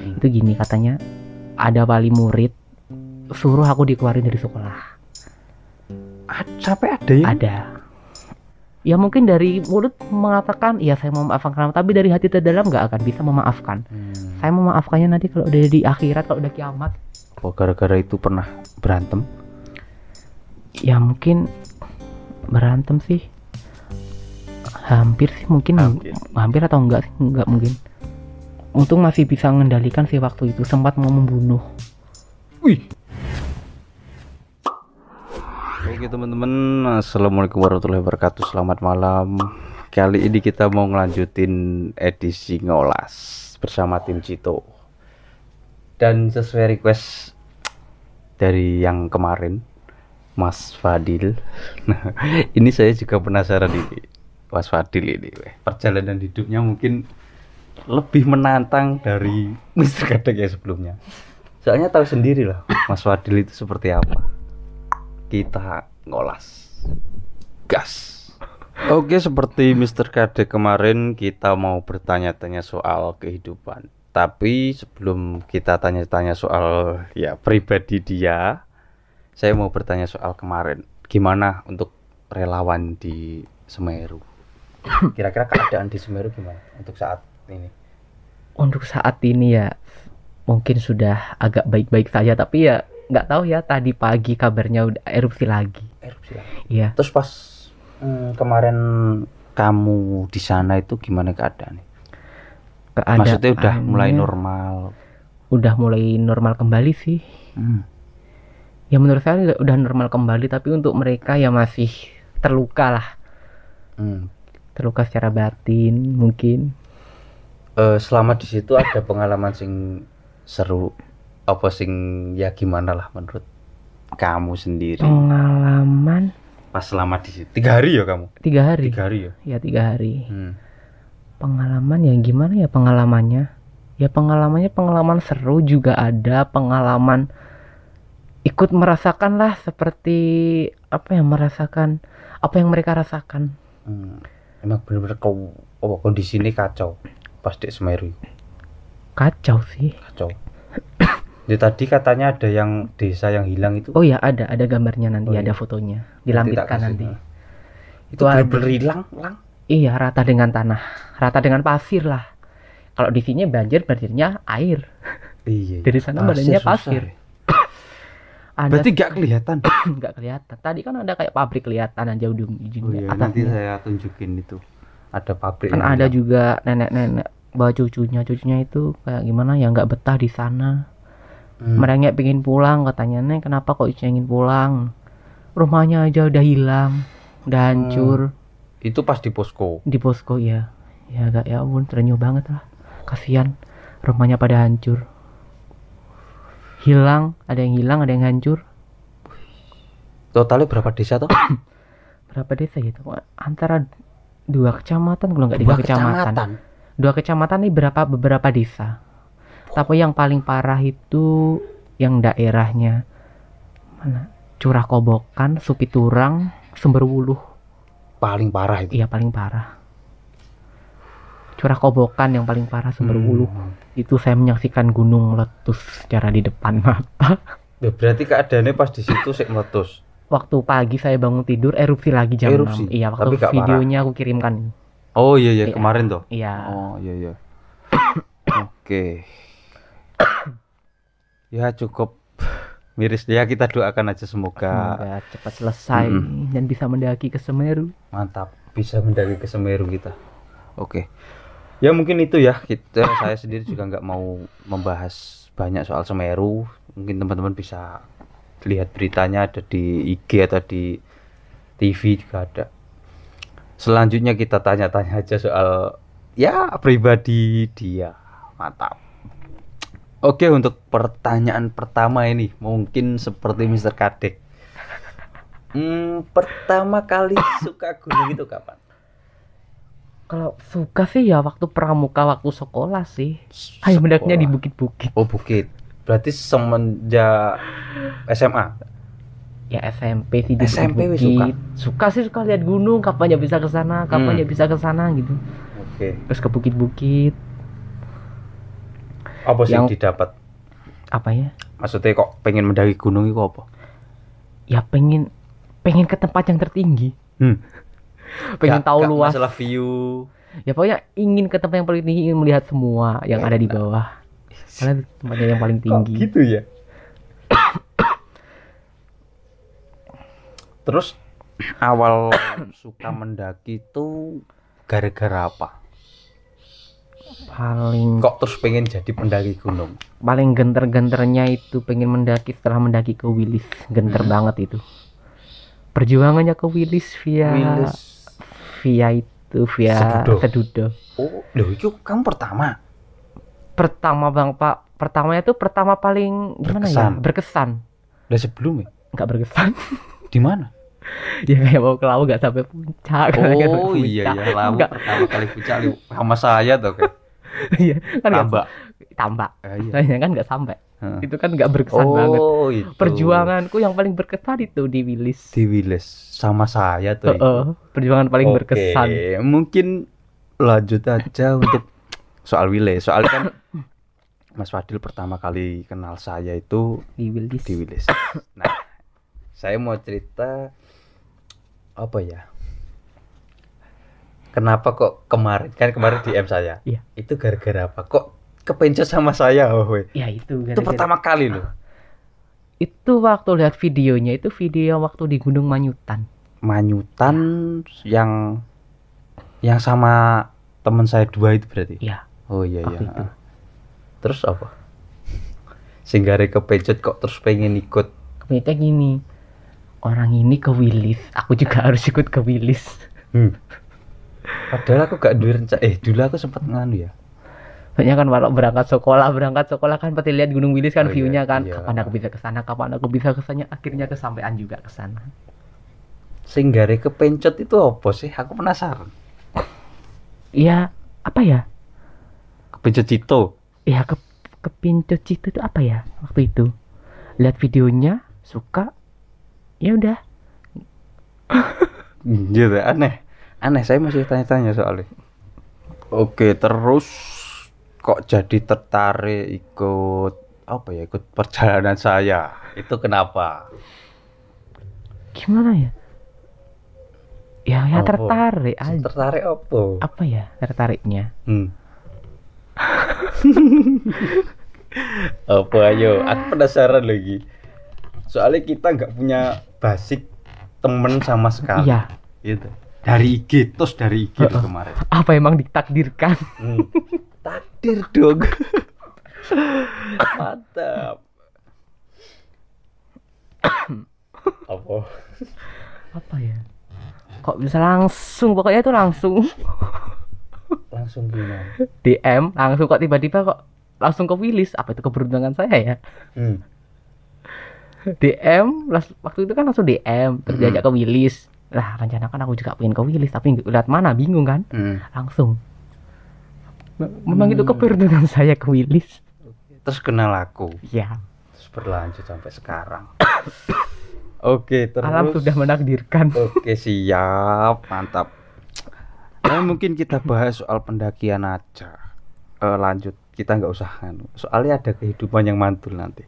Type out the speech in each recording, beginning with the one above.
itu gini katanya ada wali murid suruh aku dikeluarin dari sekolah. A- sampai ada yang ada. Ya mungkin dari mulut mengatakan ya saya mau memaafkan kamu tapi dari hati terdalam nggak akan bisa memaafkan. Hmm. saya memaafkannya nanti kalau udah di akhirat kalau udah kiamat. Oh, gara-gara itu pernah berantem? Ya mungkin berantem sih. Hampir sih mungkin. Hampir. hampir atau enggak sih? Enggak mungkin untung masih bisa mengendalikan sih waktu itu sempat mau membunuh Wih. Oke teman-teman, assalamualaikum warahmatullahi wabarakatuh. Selamat malam. Kali ini kita mau ngelanjutin edisi ngolas bersama tim Cito. Dan sesuai request dari yang kemarin, Mas Fadil. Nah, ini saya juga penasaran ini, Mas Fadil ini. Perjalanan hidupnya mungkin lebih menantang dari Mr. Kadek ya sebelumnya. Soalnya tahu sendiri lah Mas Wadil itu seperti apa. Kita ngolas. Gas. Oke, seperti Mr. Kade kemarin kita mau bertanya-tanya soal kehidupan. Tapi sebelum kita tanya-tanya soal ya pribadi dia, saya mau bertanya soal kemarin. Gimana untuk relawan di Semeru? Kira-kira keadaan di Semeru gimana untuk saat ini? untuk saat ini ya mungkin sudah agak baik-baik saja tapi ya nggak tahu ya tadi pagi kabarnya udah erupsi lagi Erupsi lah. ya Terus pas hmm, kemarin kamu di sana itu gimana keadaannya? Maksudnya udah mulai normal. udah mulai normal kembali sih Hmm. ya menurut saya udah- udah normal kembali tapi untuk mereka ya masih terluka lah Hmm. terluka secara batin mungkin Eh, selama di situ ada pengalaman sing seru. Apa sing ya gimana lah menurut kamu sendiri? Pengalaman? Pas selama di situ. Tiga hari ya kamu? Tiga hari. Tiga hari ya? Ya tiga hari. Hmm. pengalaman yang gimana ya pengalamannya? Ya pengalamannya pengalaman seru juga ada pengalaman ikut merasakan lah seperti apa yang merasakan apa yang mereka rasakan. Hmm. emang bener-bener kau oh, kondisi ini kacau pas di Semeru kacau sih. Kacau. Ya tadi katanya ada yang desa yang hilang itu. Oh ya ada ada gambarnya nanti Oh, iya. ada fotonya. Dilampirkan nanti. itu Itu ada. bener-bener hilang lang iya rata dengan tanah. Rata dengan pasir lah. Kalau di sini banjir banjirnya air. Iya. Dari sana badannya susah pasir. ya. ada berarti gak kelihatan? Nggak kelihatan. Tadi kan ada kayak pabrik kelihatan ujung oh, ujungnya iya, nanti saya tunjukin itu ada pabrik kan ada juga nenek-nenek bawa cucunya. Cucunya itu kayak gimana? Ya nggak betah di sana. Hmm. mereka pengen pulang katanya nek kenapa kok cucunya ingin pulang? Rumahnya aja udah hilang udah hancur. Itu pas di posko? Di posko ya ya agak ya ampun terenyuh banget lah. Kasihan rumahnya pada hancur. Hilang ada yang hilang ada yang hancur. Totalnya berapa desa toh? Berapa desa gitu antara dua kecamatan kalau nggak tiga Dua kecamatan? Dua kecamatan nih berapa beberapa desa. Tapi yang paling parah itu yang daerahnya mana? Curah kobokan supiturang sumberwuluh. Paling parah itu? Iya paling parah. Curah kobokan yang paling parah sumberwuluh. Hmm. itu saya menyaksikan gunung meletus secara di depan mata. Ya, berarti keadaannya pas di situ sih meletus waktu pagi saya bangun tidur erupsi lagi jam Erupsi? 6 iya Tapi waktu nggak videonya aku kirimkan. Oh iya iya Iya. kemarin toh iya. Oh iya iya. Oke. Ya cukup miris ya kita doakan aja semoga, semoga cepat selesai Mm-mm. dan bisa mendaki ke Semeru. Mantap. Bisa mendaki ke Semeru kita. Oke. Ya mungkin itu ya. Kita saya sendiri juga nggak mau membahas banyak soal Semeru. Mungkin teman-teman bisa lihat beritanya ada di IG atau di TV juga ada selanjutnya kita tanya-tanya aja soal ya pribadi dia mantap oke untuk pertanyaan pertama ini mungkin seperti Mr. Kadek Hmm, pertama kali suka gunung itu kapan? Kalau suka sih ya waktu pramuka waktu sekolah sih. Ayo mendaknya di bukit-bukit. Oh bukit. Berarti semenjak SMA. Ya SMP sih di SMP wis bukit-bukit. Suka sih suka lihat gunung, kapan ya bisa ke sana, kapan Hmm. ya bisa ke sana gitu. Oke. Terus ke bukit-bukit. Apa sih Yang- didapat? apa ya Maksudnya kok pengen mendaki gunung itu apa? ya pengen pengen ke tempat yang tertinggi Hmm. pengen Gak- tahu gak luas Masalah view. ya pokoknya ingin ke tempat yang paling tinggi ingin melihat semua yang ada di bawah karena tempatnya yang paling Kok tinggi gitu ya? Terus awal suka mendaki itu gara-gara apa? paling Kok terus pengen jadi pendaki gunung? paling genter-genternya itu pengen mendaki setelah mendaki ke Wilis genter Hmm. banget itu perjuangannya ke Wilis via Wilis. via itu via Sedudo. sedudo, Oh, loh itu kamu pertama. Pertama bang pak pertamanya tuh pertama paling gimana Berkesan. ya berkesan Udah sebelumnya nggak berkesan di mana? ya kayak mau ke laut nggak sampai puncak Oh iya puncak. ya, lalu Nggak. pertama kali puncak sama saya tuh kayak iya kan tambak. tambah Ah, iya. Kan nggak sampai Heeh. itu kan nggak berkesan banget Oh, itu. perjuanganku yang paling berkesan itu di Wilis di Wilis sama saya tuh. itu. Heeh, perjuangan paling Oke, berkesan Mungkin lanjut aja untuk soal Wilis. Soalnya kan Mas Fadil pertama kali kenal saya itu di Wilis di Wilis. Nah, saya mau cerita apa ya? Kenapa kok kemarin kan kemarin DM saya? Iya. Itu gara-gara apa? Kok kepencet sama saya, oh, weh? ya itu Itu gara-gara- pertama kali loh. itu waktu lihat videonya itu video waktu di Gunung Manyutan Manyutan yang yang sama teman saya dua itu berarti. Iya. Oh iya iya. itu Terus apa? Sehingga hari kepencet kok terus pengen ikut. kemudian gini orang ini ke Wilis aku juga harus ikut ke Wilis Hmm. Padahal aku gak duwe rencana. Eh, dulu aku sempat nganu ya. Soalnya kan kalau berangkat sekolah, berangkat sekolah kan pasti lihat Gunung Wilis kan Oh, iya, view-nya kan. iya. Kapan aku bisa ke sana, kapan aku bisa ke sana, akhirnya kesampaian juga ke sana. Sehingga hari kepencet itu apa sih? Aku penasaran. Iya, apa ya? Kepencet Cito. Iya ke kepincut itu itu apa ya waktu itu? Lihat videonya, suka, ya udah. Gitu, aneh. Aneh, saya masih tanya-tanya soalnya. Oke, terus kok jadi tertarik ikut apa ya? Ikut perjalanan saya. Itu kenapa? Gimana ya? Ya, ya Apa? tertarik aja. Tertarik apa? Apa ya tertariknya? Hmm. apa ayo? Aku penasaran lagi. Soalnya kita nggak punya basic temen sama sekali. Iya, Gitu. Dari IG, terus dari IG tuh kemarin. apa emang ditakdirkan? Hmm. Takdir dong. Mantap. apa? Apa ya? Kok bisa langsung? Pokoknya itu langsung Langsung gimana? DM, langsung kok tiba-tiba kok langsung ke Wilis. Apa itu keberuntungan saya ya? Hmm. DM waktu itu kan langsung DM terus Hmm. diajak ke Willis lah rencana kan aku juga pengen ke Willis tapi nggak lihat mana bingung kan Hmm. langsung M- memang itu Hmm. keberuntungan saya ke Willis Terus kenal aku. ya Terus berlanjut sampai sekarang. Oke, terus alam sudah menakdirkan Oke, siap. Mantap. Nah, mungkin kita bahas soal pendakian aja. Eh, lanjut, kita nggak usah kan. Soalnya ada kehidupan yang mantul nanti.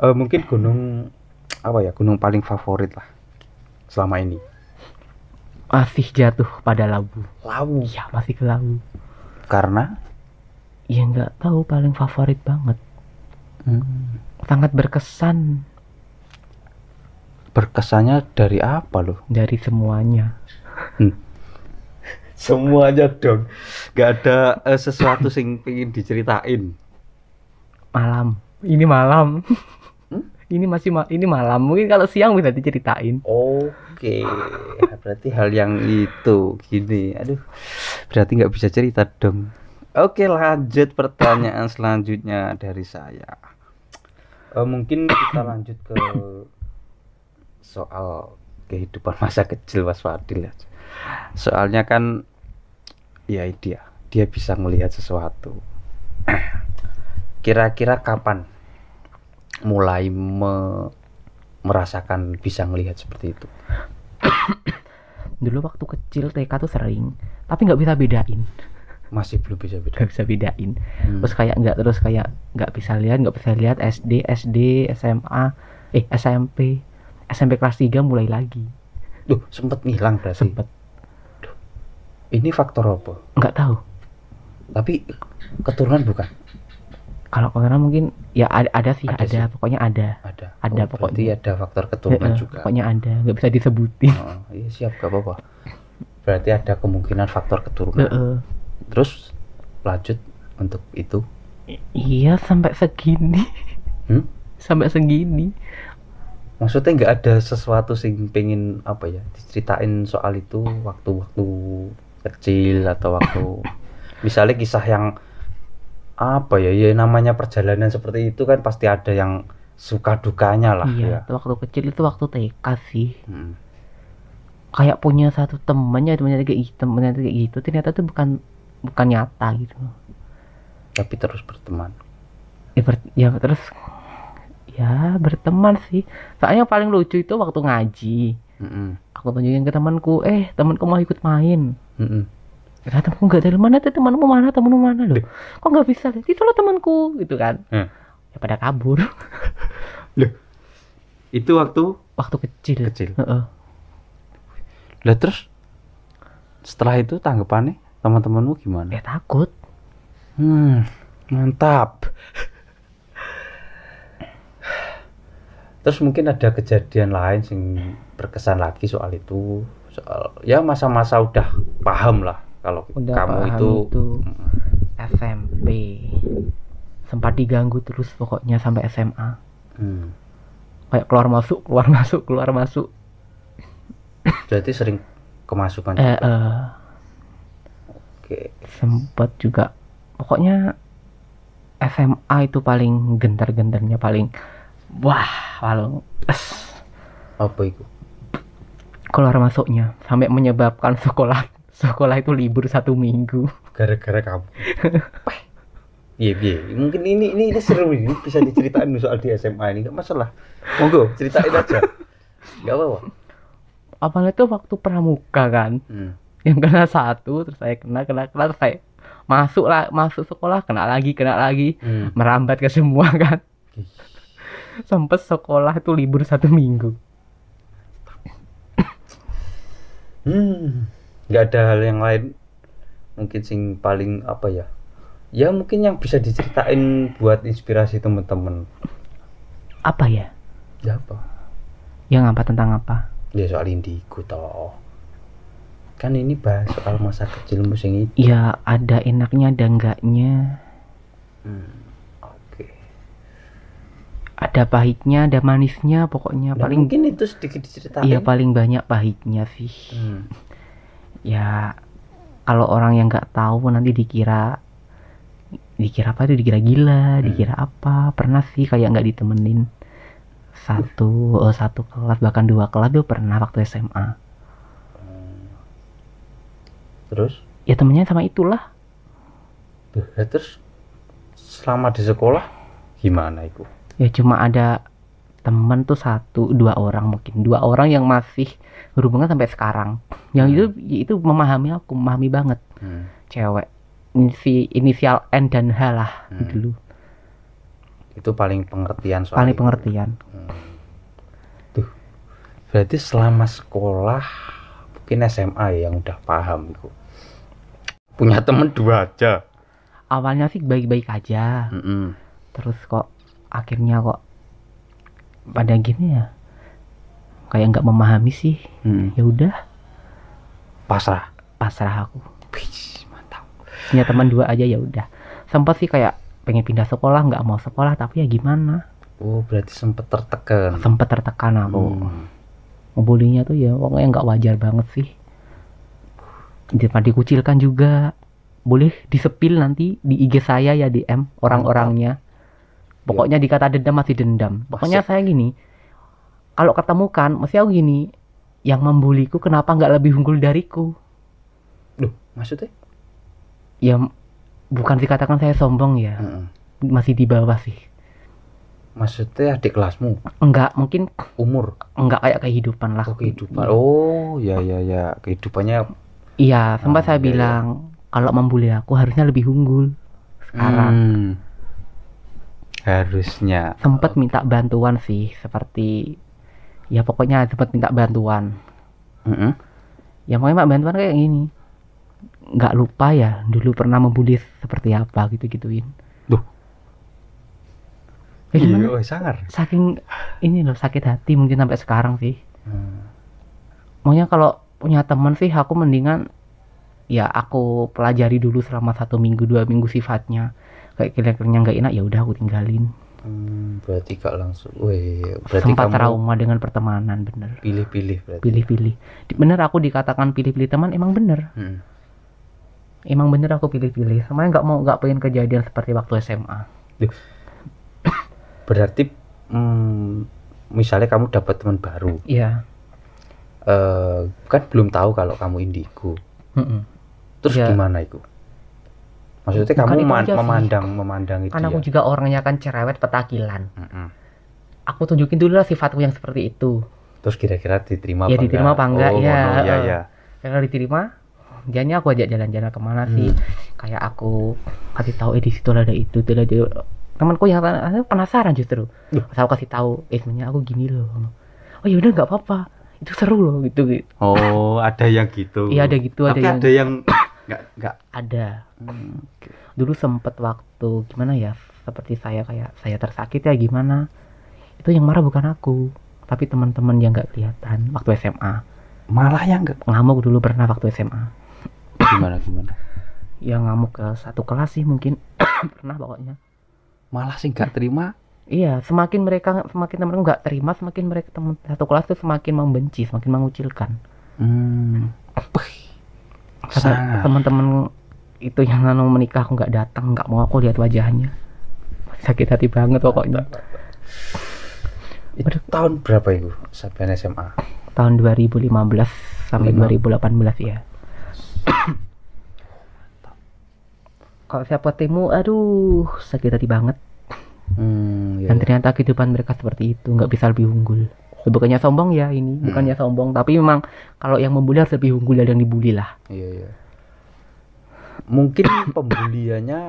Eh, mungkin gunung apa ya? Gunung paling favorit lah selama ini. masih jatuh pada labu Lawu. ya masih ke labu Karena ya nggak tahu paling favorit banget hmm, sangat berkesan berkesannya dari apa loh? dari semuanya Semuanya dong. Gak ada eh, sesuatu yang pengen diceritain. malam ini malam Hmm? ini masih ma- ini malam mungkin kalau siang bisa diceritain Oke, berarti hal yang itu gini. Aduh, berarti nggak bisa cerita dong. Oke, lanjut pertanyaan selanjutnya dari saya. Eh, mungkin kita lanjut ke soal kehidupan masa kecil Mas Fadil ya. Soalnya kan ya dia, dia bisa melihat sesuatu. Kira-kira kapan mulai me- merasakan bisa melihat seperti itu? dulu waktu kecil TK tuh sering tapi nggak bisa bedain masih belum bisa beda nggak bisa bedain Hmm. terus kayak nggak terus kayak nggak bisa lihat nggak bisa lihat SD SD SMA eh SMP SMP kelas 3 mulai lagi. Duh, sempet ngilang berarti? Sempet. Ini faktor apa? Nggak tahu. Tapi keturunan bukan? Kalau karena mungkin ya ada, ada sih Ada ada, sih. pokoknya ada. Ada. Ada Oh, berarti pokoknya. ada faktor keturunan Heeh, juga. pokoknya ada nggak bisa disebutin. Oh, iya siap gak apa-apa. Berarti ada kemungkinan faktor keturunan. Heeh. terus lanjut untuk itu. Iya sampai segini. Hmm? sampai segini maksudnya nggak ada sesuatu sing pengen apa ya diceritain soal itu waktu-waktu kecil atau waktu misalnya kisah yang apa ya ya namanya perjalanan seperti itu kan pasti ada yang suka dukanya lah iya ya. itu waktu kecil itu waktu TK sih. Hmm. kayak punya satu temennya temennya kayak gitu temennya kayak gitu ternyata tuh bukan bukan nyata gitu. Tapi terus berteman. Ya, ber- ya terus ya berteman sih. Soalnya yang paling lucu itu waktu ngaji. Mm-mm. aku tunjukin ke temanku eh temanku mau ikut main. Mm-mm. Kata temanku nggak dari mana tuh? Temanmu mana? Temanmu mana loh? Kok nggak bisa itu loh temanku. Gitu kan. Hmm. ya pada kabur. Itu waktu? Waktu kecil. Kecil. Heeh. lah terus? Setelah itu tanggapannya teman-temanmu gimana? Ya takut. Hmm, mantap. Terus mungkin ada kejadian lain sing berkesan lagi soal itu, soal ya masa-masa udah paham lah kalau udah kamu paham itu, itu. SMP sempat diganggu terus pokoknya sampai SMA hmm. kayak keluar masuk keluar masuk keluar masuk. Berarti sering kemasukan eh, eh, Oke. sempat juga. Pokoknya SMA itu paling gentar-gentarnya paling wah es, Apa itu? keluar masuknya sampai menyebabkan sekolah sekolah itu libur satu minggu Gara-gara kamu. Iya, iya. Mungkin ini ini ini seru ini bisa diceritain soal di SMA ini, nggak masalah. Monggo, ceritain aja. Nggak apa-apa. apalagi itu waktu pramuka kan Hmm. yang kena satu terus saya kena kena kena terus saya masuk lah masuk sekolah kena lagi kena lagi Hmm. merambat ke semua kan sampai sekolah itu libur satu minggu Hmm, nggak ada hal yang lain mungkin sing paling apa ya? Ya mungkin yang bisa diceritain buat inspirasi temen-temen. apa ya Ya apa? yang apa tentang apa Ya soal indigo toh. Kan ini bahas soal masa kecil musim itu. ya ada enaknya ada enggaknya Hmm. Ada pahitnya ada manisnya pokoknya Nah, paling mungkin itu sedikit diceritain. iya paling banyak pahitnya sih Hmm, ya kalau orang yang nggak tahu nanti dikira dikira apa itu dikira gila Hmm. dikira apa pernah sih kayak nggak ditemenin satu eh, satu kelas bahkan dua kelas tuh pernah waktu SMA Terus? ya temennya sama itulah ya terus selama di sekolah gimana itu? Ya cuma ada temen tuh satu dua orang mungkin dua orang yang masih berhubungan sampai sekarang yang Hmm. itu itu memahami aku memahami banget Hmm. cewek Inisi, inisial N dan H lah Hmm. dulu Itu paling pengertian soal paling itu. pengertian Tuh. Berarti selama sekolah mungkin SMA ya yang udah paham itu. Punya temen dua aja. awalnya sih baik-baik aja Mm-mm. terus kok akhirnya kok pada gini ya kayak nggak memahami sih Mm. ya udah Pasrah. pasrah aku Wih, mantap. punya teman dua aja ya udah sempat sih kayak pengen pindah sekolah nggak mau sekolah tapi ya gimana Oh, berarti sempet tertekan. sempet tertekan aku Hmm. tuh ya pokoknya nggak wajar banget sih Jangan dikucilkan juga boleh disepil nanti di IG saya ya DM orang-orangnya pokoknya dikata dendam masih dendam pokoknya Masih. saya gini kalau ketemu kan masih aku gini yang membuliku kenapa nggak lebih unggul dariku Loh, maksudnya? ya bukan dikatakan saya sombong ya Mm-mm. masih di bawah sih Maksudnya adik kelasmu, enggak mungkin umur, enggak kayak kehidupan lah oh, kehidupan. Oh, ya ya ya, kehidupannya Iya, sempat Ah, saya iya. bilang kalau membuli aku harusnya lebih unggul sekarang Hmm. Harusnya. sempet minta bantuan sih seperti ya pokoknya sempet minta bantuan Mm-mm. ya pokoknya minta bantuan kayak gini nggak lupa ya dulu pernah membuli seperti apa gitu gituin Duh. ya gimana Iya, oh, sangar. saking ini loh sakit hati mungkin sampai sekarang sih Hmm. Maunya kalau punya teman sih aku mendingan ya aku pelajari dulu selama satu minggu dua minggu sifatnya kayak kira-kiranya nggak enak ya udah aku tinggalin Hmm, berarti gak langsung. Weh, berarti sempat kamu trauma dengan pertemanan bener pilih-pilih berarti. pilih-pilih bener aku dikatakan pilih-pilih teman emang bener Hmm. emang bener aku pilih-pilih semuanya nggak mau nggak pengen kejadian seperti waktu SMA Berarti hmm, misalnya kamu dapat teman baru, iya eh kan belum tahu kalau kamu indigo. Mm-mm. Terus Iya. gimana itu? Maksudnya Bukan kamu sih. memandang memandang itu aku ya. juga orangnya kan cerewet petakilan Mm-mm. aku tunjukin dulu lah sifatku yang seperti itu Terus kira-kira diterima Ya, apa diterima apa enggak, Oh, ya, ngono, ya, eh. ya. kalau diterima dianya aku ajak jalan-jalan ke mana sih Hmm. kayak aku kasih tahu eh di situ ada itu itu ada temanku yang penasaran justru. Pas aku kasih tahu eh sebenarnya aku gini loh oh ya udah nggak apa-apa itu seru loh gitu gitu Oh, ada yang gitu. iya ada gitu ada Tapi yang ada yang enggak enggak. ada Hmm, dulu sempet waktu gimana ya seperti saya kayak saya tersakit ya gimana itu yang marah bukan aku tapi teman-teman yang nggak kelihatan waktu SMA Malah yang enggak. ngamuk dulu pernah waktu SMA Gimana gimana? yang ngamuk ke satu kelas sih mungkin pernah pokoknya Malah sih enggak terima. iya semakin mereka semakin temen nggak terima semakin mereka temen satu kelas tuh semakin membenci semakin mengucilkan Hmm. Sangat. teman-teman itu yang anu menikah aku nggak datang nggak mau aku lihat wajahnya sakit hati banget pokoknya Itu tahun berapa itu sampai SMA? tahun 2015 sampai Lima. 2018 ya kalau siapa temu aduh sakit hati banget Hmm, iya. dan ternyata kehidupan mereka seperti itu nggak bisa lebih unggul bukannya sombong ya ini Hmm. bukannya sombong tapi memang kalau yang membuli harus lebih unggul dari yang dibully lah Iya, iya. Mungkin pembuliannya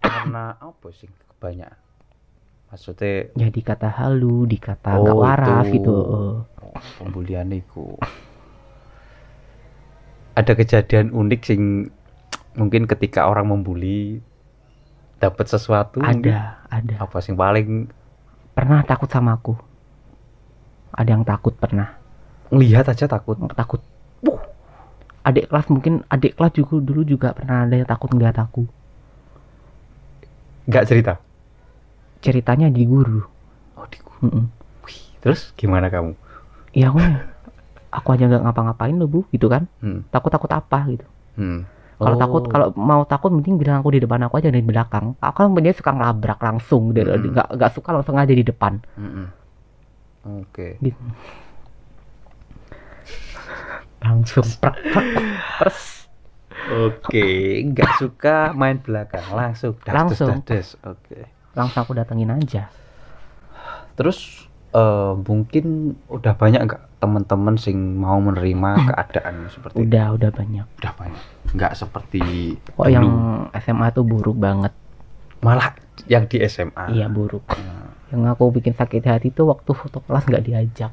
karena apa sih kebanyakan? Maksudnya ya dikata halu dikata Oh, waras itu. gitu oh, pembulian itu. Ada kejadian unik sing mungkin ketika orang membuli dapat sesuatu mungkin ada ada apa sing paling pernah takut sama aku ada yang takut pernah lihat aja takut. takut Wuh. adik kelas mungkin adik kelas juga dulu juga pernah ada yang takut ngeliat aku Nggak cerita. ceritanya di guru Oh, di Mm-mm. Wih, terus gimana kamu? Iya aku aku aja nggak ngapa-ngapain loh bu gitu kan Hmm. takut takut apa gitu Hmm. kalau Oh. takut kalau mau takut mending bilang aku di depan aku aja dari belakang aku kan punya suka ngelabrak langsung Hmm. nggak nggak suka langsung aja di depan Mm-mm. Oke. Gitu. langsung prak, prak, pers Oke, nggak suka main belakang, langsung das, Langsung. Oke. langsung aku datengin aja Terus eh, mungkin udah banyak nggak teman-teman sing mau menerima keadaan seperti itu? udah udah banyak Udah banyak. Nggak seperti kok dulu. yang SMA tuh buruk banget malah yang di SMA. iya buruk Nah, yang aku bikin sakit hati tuh waktu foto kelas nggak diajak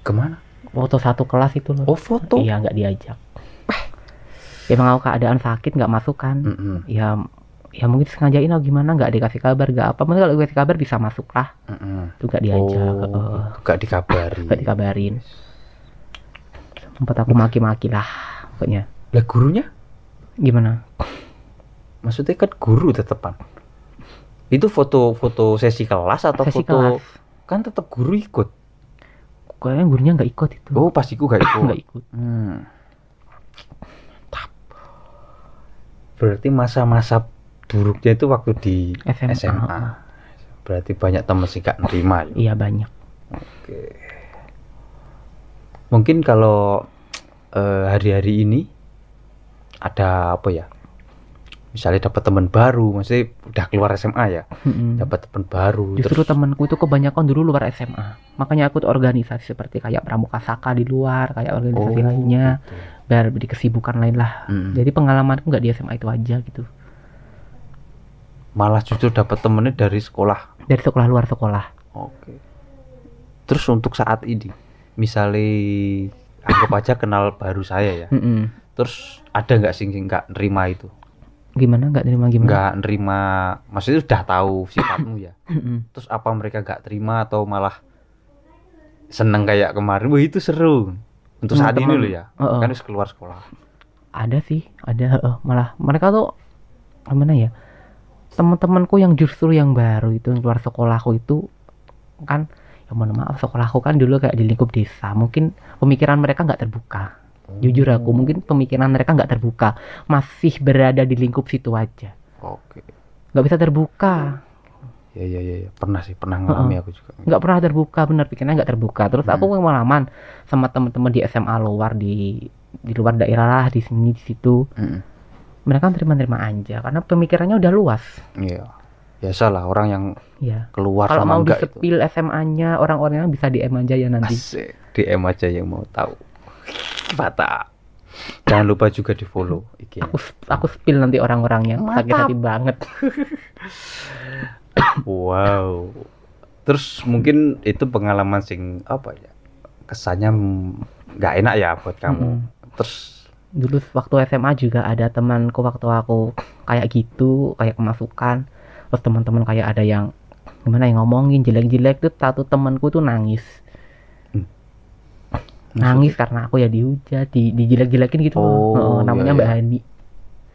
Ke mana? foto satu kelas itu loh Oh foto. iya nggak diajak emang aku keadaan sakit nggak masuk kan Mm-mm, ya ya mungkin sengajain atau gimana nggak dikasih kabar nggak apa mungkin kalau dikasih kabar bisa masuk lah mm-mm. itu nggak diajak Oh, eh, nggak dikabari. nggak dikabarin sempat aku maki-maki lah pokoknya Lah gurunya? gimana Maksudnya kan guru tetepan. Itu foto-foto sesi kelas atau Sesi foto kelas. kan tetap guru ikut. kayaknya gurunya nggak ikut itu Oh, pas iku gak ikut. nggak ikut Hmm. Berarti masa-masa buruknya itu waktu di SMA, SMA. Berarti banyak temen sih gak nerima ya. iya banyak Oke. Mungkin kalau eh, hari-hari ini ada apa ya? Misalnya dapat teman baru maksudnya udah keluar SMA ya Mm-mm. dapat teman baru Justru terus temanku itu kebanyakan dulu luar SMA. Makanya aku ikut organisasi seperti kayak Pramuka Saka di luar, kayak organisasi Oh, lainnya, gitu. biar di kesibukan lain lah. Mm. Jadi pengalamanku nggak di SMA itu aja gitu. malah justru dapat temennya dari sekolah Dari sekolah luar sekolah. oke terus untuk saat ini misalnya anggap aja kenal baru saya ya Mm-mm. terus ada nggak sih nggak nerima itu Gimana? Nggak terima gimana? nggak nerima maksudnya udah tahu sifatmu ya terus apa mereka nggak terima atau malah seneng kayak kemarin wah itu seru untuk saat ini loh ya Heeh. kan harus keluar sekolah Ada sih, ada. heeh. malah mereka tuh gimana ya? Teman-temanku yang justru yang baru itu yang keluar sekolahku itu kan ya mohon maaf sekolahku kan dulu kayak di lingkup desa mungkin pemikiran mereka nggak terbuka jujur aku mungkin pemikiran mereka nggak terbuka. Masih berada di lingkup situ aja. Oke. Nggak bisa terbuka. Ya ya ya, ya. pernah sih pernah ngalami aku juga. Nggak pernah terbuka bener. Pikirannya nggak terbuka. Terus aku Hmm. pengalaman sama teman-teman di SMA luar di di luar daerah lah di sini di situ. Mm-mm. mereka terima-terima aja karena pemikirannya udah luas. Iya. Biasa lah orang yang ya keluar kalau sama mau enggak itu disepil SMA-nya orang-orangnya bisa DM aja ya nanti. Asik. DM aja yang mau tahu Bata jangan lupa juga di follow IG aku aku spill nanti orang-orangnya. Sakit hati banget. Wow. Terus mungkin itu pengalaman sing apa ya kesannya nggak enak ya buat kamu. Mm-mm. terus? Dulu waktu SMA juga ada temanku waktu aku kayak gitu kayak kemasukan. Terus teman-teman kayak ada yang gimana yang ngomongin jelek-jelek. Tuh satu temanku tuh nangis nangis karena aku ya dihujat di dijelek-jelekin gitu Oh, Heeh, namanya iya, Mbak iya. Hani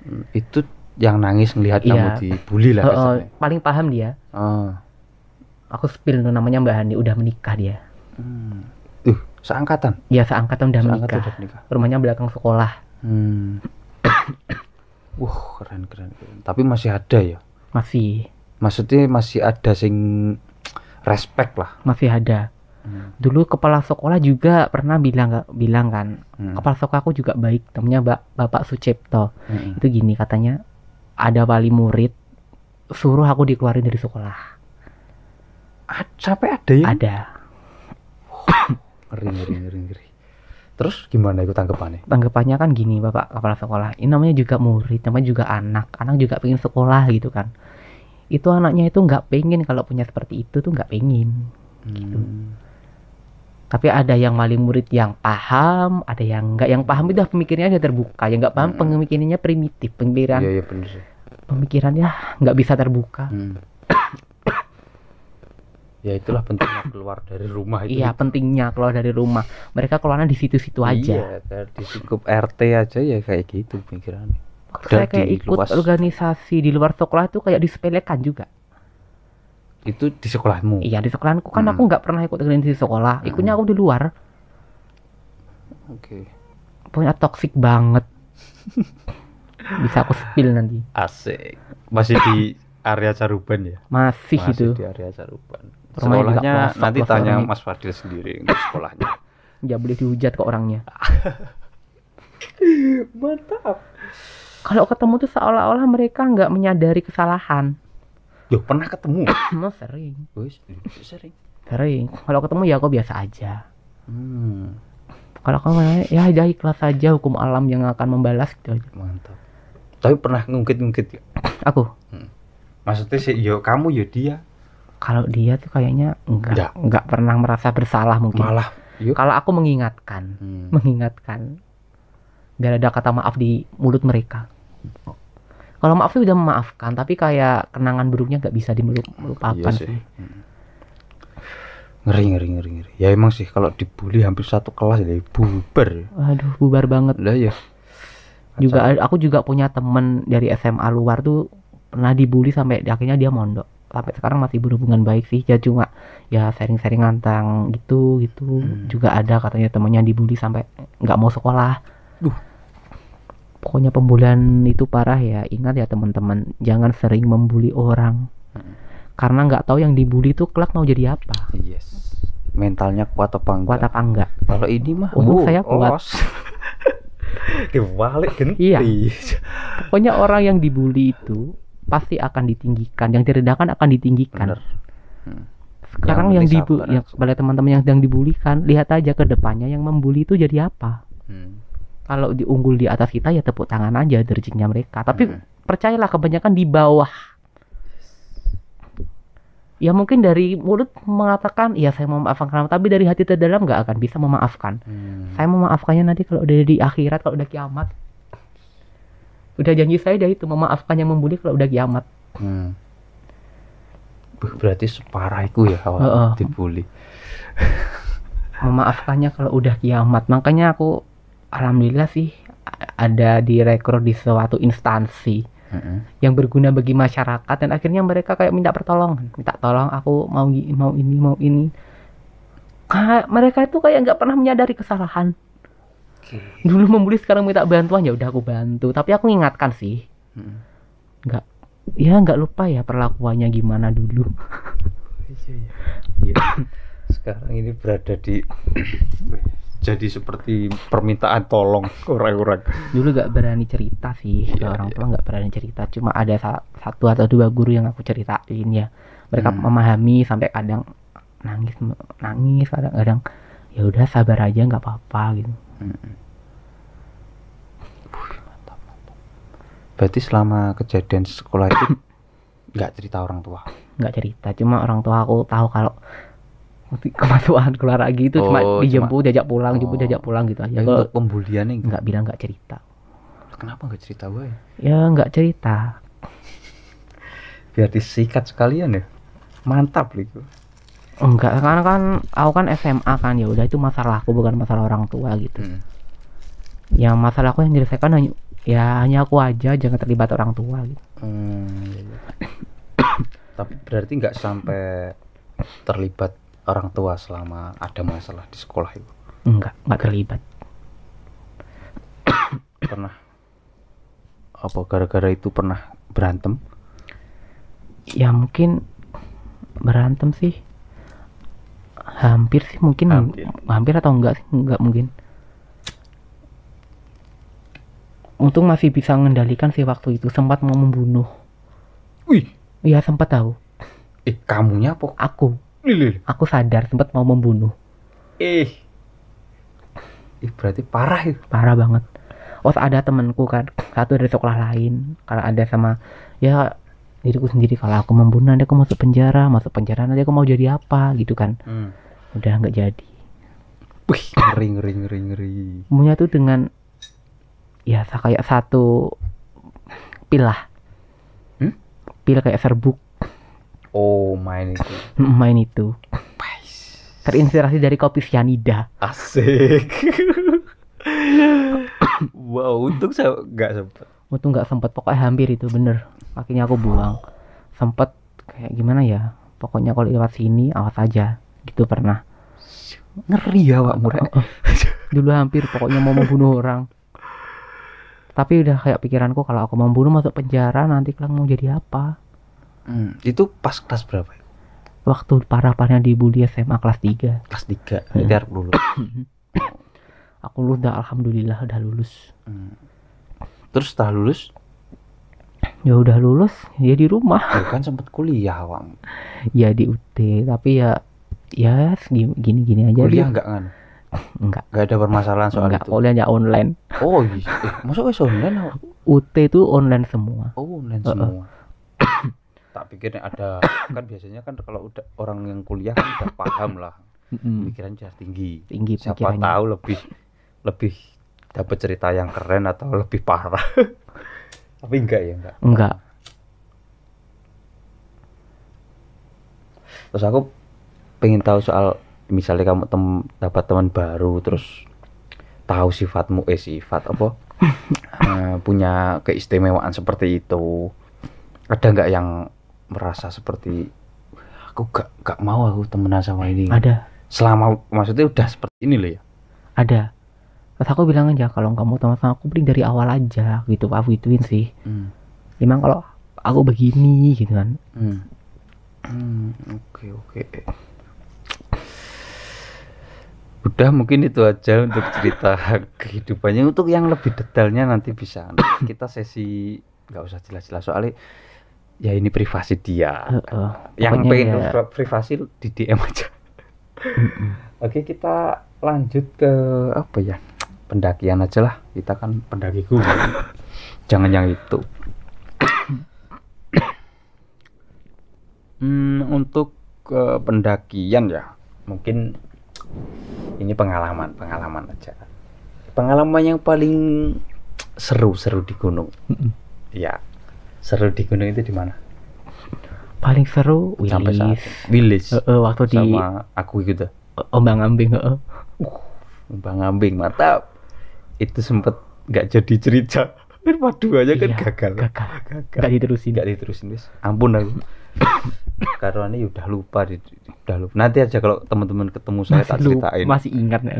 Mm, itu yang nangis ngelihat Iya. kamu dibully lah Heeh, kesannya. paling paham dia Ah. aku spill tuh namanya Mbak Hani udah menikah dia Hmm. Uh, seangkatan. ya seangkatan udah Seangkatan menikah udah menikah. rumahnya belakang sekolah Hmm. Wah, keren, keren keren. Tapi masih ada ya. masih Maksudnya masih ada sing respect lah. masih ada Hmm. dulu kepala sekolah juga pernah bilang bilang kan Hmm. kepala sekolahku juga baik namanya Mbak Bapak Sucipto Hmm. itu gini katanya ada wali murid suruh aku dikeluarin dari sekolah Ah, sampai ada ya? ada Ngeri, ngeri, ngeri, ngeri. Terus gimana itu tanggapannya? tanggapannya kan gini Bapak kepala sekolah ini namanya juga murid namanya juga anak anak juga pengen sekolah gitu kan itu anaknya itu nggak pengen kalau punya seperti itu tuh nggak pengen Hmm. Tapi ada yang wali murid yang paham ada yang nggak yang paham itu pemikirannya udah terbuka yang nggak paham Hmm. pemikirannya primitif pemikiran Iya, iya bener sih. pemikirannya nggak bisa terbuka Hmm. ya itulah pentingnya keluar dari rumah itu. iya pentingnya keluar dari rumah mereka keluarnya di situ-situ aja Iya, di lingkup RT aja ya kayak gitu Dan saya kayak ikut luas- organisasi di luar sekolah itu kayak disepelekan juga Itu di sekolahmu. iya di sekolahku kan Hmm. aku nggak pernah ikut organisasi sekolah ikutnya aku di luar Oke. punya toxic banget bisa aku spill nanti Asik. Masih di area Caruban ya? masih, Masih itu di area Caruban. Sekolahnya nanti tanya. Mas Fadil sendiri untuk sekolahnya. nggak boleh dihujat ke orangnya Mantap. kalau ketemu tuh seolah-olah mereka nggak menyadari kesalahan Yo, pernah ketemu? Emang sering Wis, sering. sering kalau ketemu ya aku biasa aja Hmm, kalau kamu ya ya ikhlas saja hukum alam yang akan membalas gitu aja mantap. Tapi pernah ngungkit-ngungkit ya? aku Maksudnya sih, yo kamu yo dia. kalau dia tuh kayaknya enggak Enggak. enggak pernah merasa bersalah mungkin Malah yo. kalau aku mengingatkan Hmm. mengingatkan biar ada kata maaf di mulut mereka kalau maaf sih udah memaafkan tapi kayak kenangan buruknya nggak bisa dimelupakan Iya sih. sih. Ngeri, ngeri, ngeri, ngeri. Ya emang sih kalau dibully hampir satu kelas ya bubar. aduh bubar banget Lah ya. juga aku juga punya temen dari SMA luar tuh pernah dibully sampai akhirnya dia mondok sampai sekarang masih berhubungan baik sih ya cuma ya sharing-sharing tentang gitu gitu Hmm. juga ada katanya temennya dibully sampai nggak mau sekolah Duh. Pokoknya pembulian itu parah ya ingat ya teman-teman jangan sering membuli orang Hmm. karena nggak tahu yang dibully itu kelak mau jadi apa Yes. Mentalnya kuat apa enggak? kuat apa enggak Kalau ini mah Untung oh, saya kuat. os. Dibalik genti. Iya. Pokoknya orang yang dibully itu pasti akan ditinggikan, yang direndahkan akan ditinggikan. Bener. Hmm. Sekarang Yang yang, penting dibu sabar yang aja. kepada teman-teman yang sedang dibulikan, lihat aja ke depannya yang membuli itu jadi apa. Hmm. Kalau diunggul di atas kita ya tepuk tangan aja derjingnya mereka. Tapi Hmm. percayalah kebanyakan di bawah. Ya mungkin dari mulut mengatakan ya saya mau memaafkan kamu, tapi dari hati terdalam nggak akan bisa memaafkan. Hmm. Saya memaafkannya nanti kalau udah di akhirat, kalau udah kiamat. Udah janji saya dah itu memaafkan yang membuli kalau udah kiamat. Hmm. Berarti separah itu ya awal Heeh. dibully. Memaafkannya kalau udah kiamat. Makanya aku alhamdulillah sih ada direkrut di suatu instansi Heeh. yang berguna bagi masyarakat dan akhirnya mereka kayak minta pertolongan, minta tolong aku mau mau ini mau ini. Kayak mereka itu kayak nggak pernah menyadari kesalahan. Oke. Dulu membuli sekarang minta bantuan ya udah aku bantu, tapi aku ingatkan sih. Hmm. nggak ya nggak lupa ya perlakuannya gimana dulu Iya. Sekarang ini berada di jadi seperti permintaan tolong orang-orang. dulu nggak berani cerita sih Iya, orang iya. tua nggak berani cerita cuma ada sa- satu atau dua guru yang aku ceritain ya mereka Hmm. memahami sampai kadang nangis nangis kadang-kadang ya udah sabar aja nggak apa-apa gitu Berarti selama kejadian sekolah itu nggak cerita orang tua. nggak cerita cuma orang tua aku tahu kalau kemasukan keluar lagi itu cuma Oh, dijemput diajak pulang jemput Oh. diajak pulang gitu aja kalau pembulian nggak bilang nggak cerita Kenapa nggak cerita gue? ya nggak cerita Biar disikat sekalian ya. Mantap gitu. Enggak, karena kan aku kan SMA kan ya udah itu masalahku bukan masalah orang tua gitu. Hmm. Yang masalahku yang diselesaikan hanya ya hanya aku aja jangan terlibat orang tua gitu. Hmm, iya, iya. Tapi berarti nggak sampai terlibat orang tua selama ada masalah di sekolah itu. Enggak, enggak terlibat. Pernah apa gara-gara itu pernah berantem? Ya mungkin berantem sih. Hampir sih mungkin Hampir. hampir atau enggak sih enggak mungkin. Untung masih bisa mengendalikan sih waktu itu sempat mau membunuh. Wih, Iya sempat tahu. eh kamunya apa? Aku, Lili. aku sadar sempat mau membunuh. Eh. Ih, berarti parah itu. parah banget oh ada temanku kan satu dari sekolah lain karena ada sama ya diriku sendiri kalau aku membunuh nanti aku masuk penjara masuk penjara nanti aku mau jadi apa gitu kan Hmm. udah nggak jadi Wih, ngeri ngeri ngeri ngeri. Maunya tuh dengan ya kayak satu pil lah Hmm? pil kayak serbuk Oh, main itu. main itu. Terinspirasi dari kopi cyanida. Asik. wow, untung saya nggak sempet. untung nggak sempet. Pokoknya hampir itu bener. Akhirnya aku buang. Sempet kayak gimana ya? Pokoknya kalau lewat sini awas aja. Gitu pernah. Ngeri ya, Pak Murek. dulu hampir pokoknya mau membunuh orang. Tapi udah kayak pikiranku kalau aku membunuh masuk penjara nanti kelak mau jadi apa Hmm, itu pas kelas berapa? waktu parah-parahnya dibully SMA kelas 3 Kelas 3. Berarti harus dulu. aku lulus udah alhamdulillah udah lulus Hmm. Terus setelah lulus, ya udah lulus ya di rumah ya kan sempet kuliah, Wang. ya di UT tapi ya ya gini gini aja Kuliah dia nggak kan? enggak Nggak ada permasalahan soal enggak itu. kuliahnya online Oh iya. Eh, masa wes online? UT itu online semua Oh online semua. tak pikir ada kan biasanya kan kalau udah orang yang kuliah kan udah paham lah. Mm-mm. pikiran sudah tinggi. Tinggi siapa pikirannya. tahu lebih lebih dapat cerita yang keren atau lebih parah. Tapi enggak ya enggak. Enggak. Terus aku pengen tahu soal misalnya kamu tem dapat teman baru terus tahu sifatmu eh sifat apa? Eh, punya keistimewaan seperti itu. Ada nggak yang merasa seperti aku gak gak mau aku temenan sama ini. Ada. Selama maksudnya udah seperti ini loh ya? Ada. Terus aku bilang aja kalau mau teman sama aku beli dari awal aja gitu aku gituin sih. Hmm. memang kalau aku begini gitu kan. Hmm. Hmm, oke oke. udah mungkin itu aja untuk cerita kehidupannya. Untuk yang lebih detailnya nanti bisa kita sesi nggak usah jelas-jelas soalnya ya ini privasi dia. Heeh. yang Pokoknya pengen ya- pri- privasi di DM aja. Oke kita lanjut ke apa ya? Pendakian aja lah. Kita kan pendaki gunung jangan yang itu. Hmm, untuk ke pendakian ya mungkin ini pengalaman pengalaman aja. Pengalaman yang paling seru seru di gunung. Ya seru di gunung itu di mana? Paling seru sampai saat ini? Wilis Heeh, waktu di sama aku gitu. Ombang ambing heeh. Bang Ambing mantap. Itu sempet nggak jadi cerita. Waduh aja kan Iya, gagal. gagal. Gagal. Nggak diterusin. Nggak diterusin wis. Ampun aku. Karena ini udah lupa di- di- udah lupa. Nanti aja kalau teman-teman ketemu saya tak masih lupa, ceritain. masih ingat nah.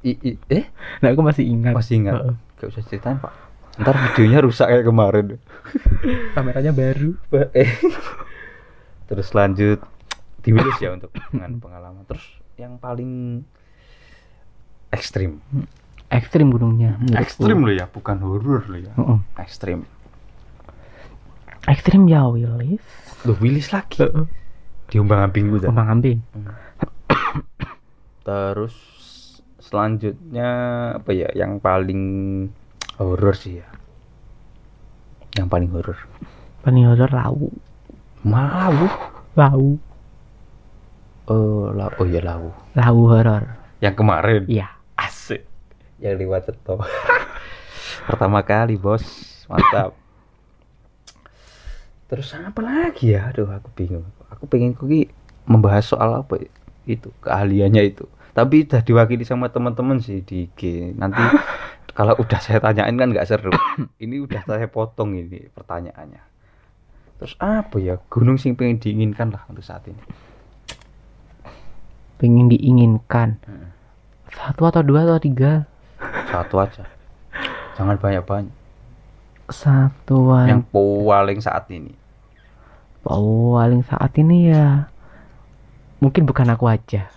I- eh? Nah aku masih ingat. Masih ingat? Heeh. gak usah ceritain pak ntar videonya rusak kayak kemarin. Kameranya baru. Eh. Terus lanjut. Di Wilis ya untuk dengan pengalaman. Terus yang paling ekstrim. Ekstrim gunungnya ekstrim loh ya bukan horor loh ya. Heeh. ekstrim. Ekstrim ya Wilis Loh Wilis lagi? Di Umbang Ambing gue ombang ambing. Terus selanjutnya apa ya yang paling horor sih ya. Yang paling horor. paling horor lau Malau. lau Oh, lau. oh ya lau. lau horor Yang kemarin. iya Asik. Yang lewat Ceto. Pertama kali, Bos. Mantap. Terus apa lagi ya? Aduh, aku bingung. Aku pengen kuki membahas soal apa ya? itu keahliannya itu. Tapi udah diwakili sama teman-teman sih di IG. Nanti kalau udah saya tanyain kan nggak seru. ini udah saya potong ini pertanyaannya. Terus apa ya? Gunung sing pengen diinginkan lah untuk saat ini. pengen diinginkan Hmm. satu atau dua atau tiga Satu aja. Jangan banyak-banyak. satuan Yang paling saat ini. paling saat ini ya mungkin bukan aku aja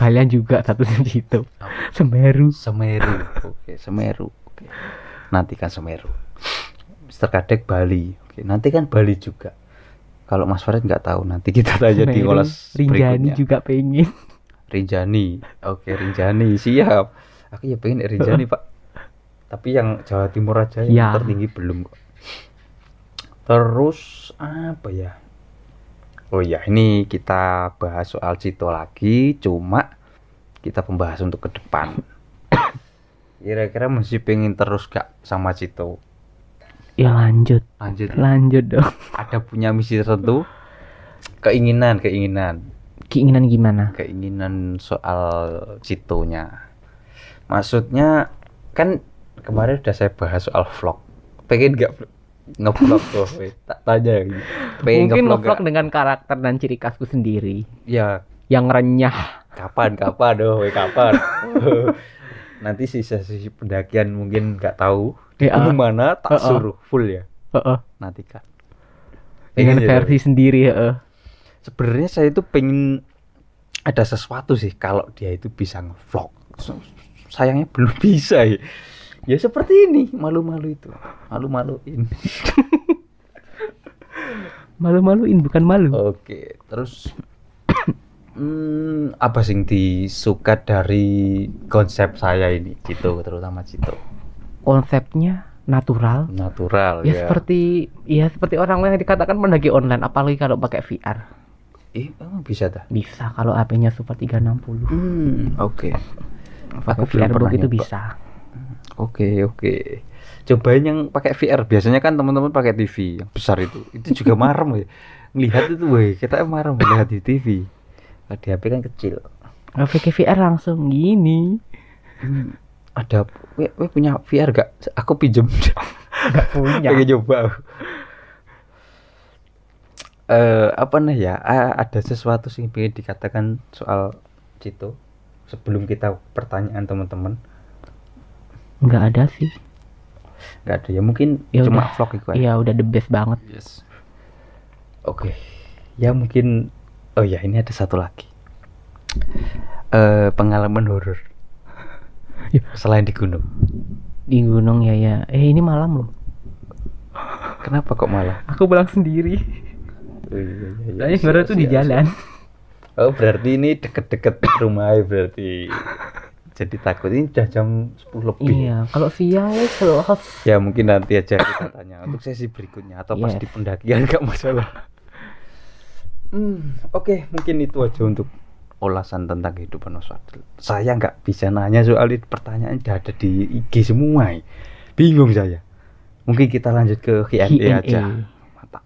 kalian juga satu situ Semeru Semeru. Oke, Semeru. Oke. Nanti kan Semeru. Mister Kadek Bali. Oke, nanti kan Bali juga. Kalau Mas Farid nggak tahu, nanti kita tanya di Semeru. ngolas Rinjani berikutnya. juga pengen Rinjani. Oke, Rinjani. Siap. Aku ya pengen Rinjani, Pak. Tapi yang Jawa Timur aja yang Ya. tertinggi belum kok. Terus apa ya? Oh ya, ini kita bahas soal Cito lagi, cuma kita pembahas untuk ke depan. Kira-kira masih pengen terus gak sama Cito? ya lanjut Lanjut. lanjut dong Ada punya misi tertentu? Keinginan, keinginan. keinginan gimana keinginan soal Citonya. Maksudnya kan kemarin udah saya bahas soal vlog. Pengen nggak vlog- ngevlog tuh? tanya gitu. Mungkin ngevlog dengan karakter dan ciri khasku sendiri Ya yang renyah kapan kapan doh, kapan? Nanti sisa sisi pendakian mungkin nggak tahu di Ya. mana tak Uh-uh. suruh full ya. Heeh. Nanti kan. dengan Pengen ya, versi sendiri heeh. sebenarnya saya itu pengen ada sesuatu sih kalau dia itu bisa ngevlog sayangnya belum bisa ya ya seperti ini. Malu-malu itu. Malu-maluin. Malu-maluin bukan malu. Oke terus hmm, apa sih yang disuka dari konsep saya ini Cito terutama Cito? Konsepnya natural. Natural ya, ya, seperti ya seperti orang yang dikatakan pendaki online apalagi kalau pakai VR Ih, emang bisa dah? Bisa kalau HP-nya Super 360 hmm, oke. Pakai Aku belum VR pernah itu nyoba. bisa Oke oke. Cobain yang pakai VR. Biasanya kan teman-teman pakai TV yang besar itu. Itu juga marem ya. Ngelihat itu weh, kita marem melihat di TV. Nah, di HP kan kecil. Kalau pakai VR langsung gini Hmm, ada we, we punya VR gak? Aku pinjem. nggak punya Pengen coba. Eh apa nih ya? Ah, ada sesuatu sih yang pengen dikatakan soal Cito sebelum kita pertanyaan teman-teman. Nggak ada sih Gak ada ya mungkin Ya cuma udah. vlog itu aja. iya udah the best banget Yes. Oke. Ya mungkin oh ya ini ada satu lagi. Eh pengalaman horor. Selain di gunung. Di gunung ya ya. Eh ini malam loh. Kenapa kok malah? Aku pulang sendiri. Oh, iya, iya, Soalnya siap, baru tuh di jalan. siap. Oh berarti ini deket-deket rumah ya berarti. Jadi takut ini udah jam 10 lebih. Iya, kalau siang wes kalau Ya mungkin nanti aja kita tanya untuk sesi berikutnya atau pas di pendakian gak masalah. Hmm, oke mungkin itu aja untuk ulasan tentang kehidupan Oswald. Saya nggak bisa nanya soal itu pertanyaan udah ada di IG semua. Bingung saya. Mungkin kita lanjut ke Q&A Q&A. aja. Mantap.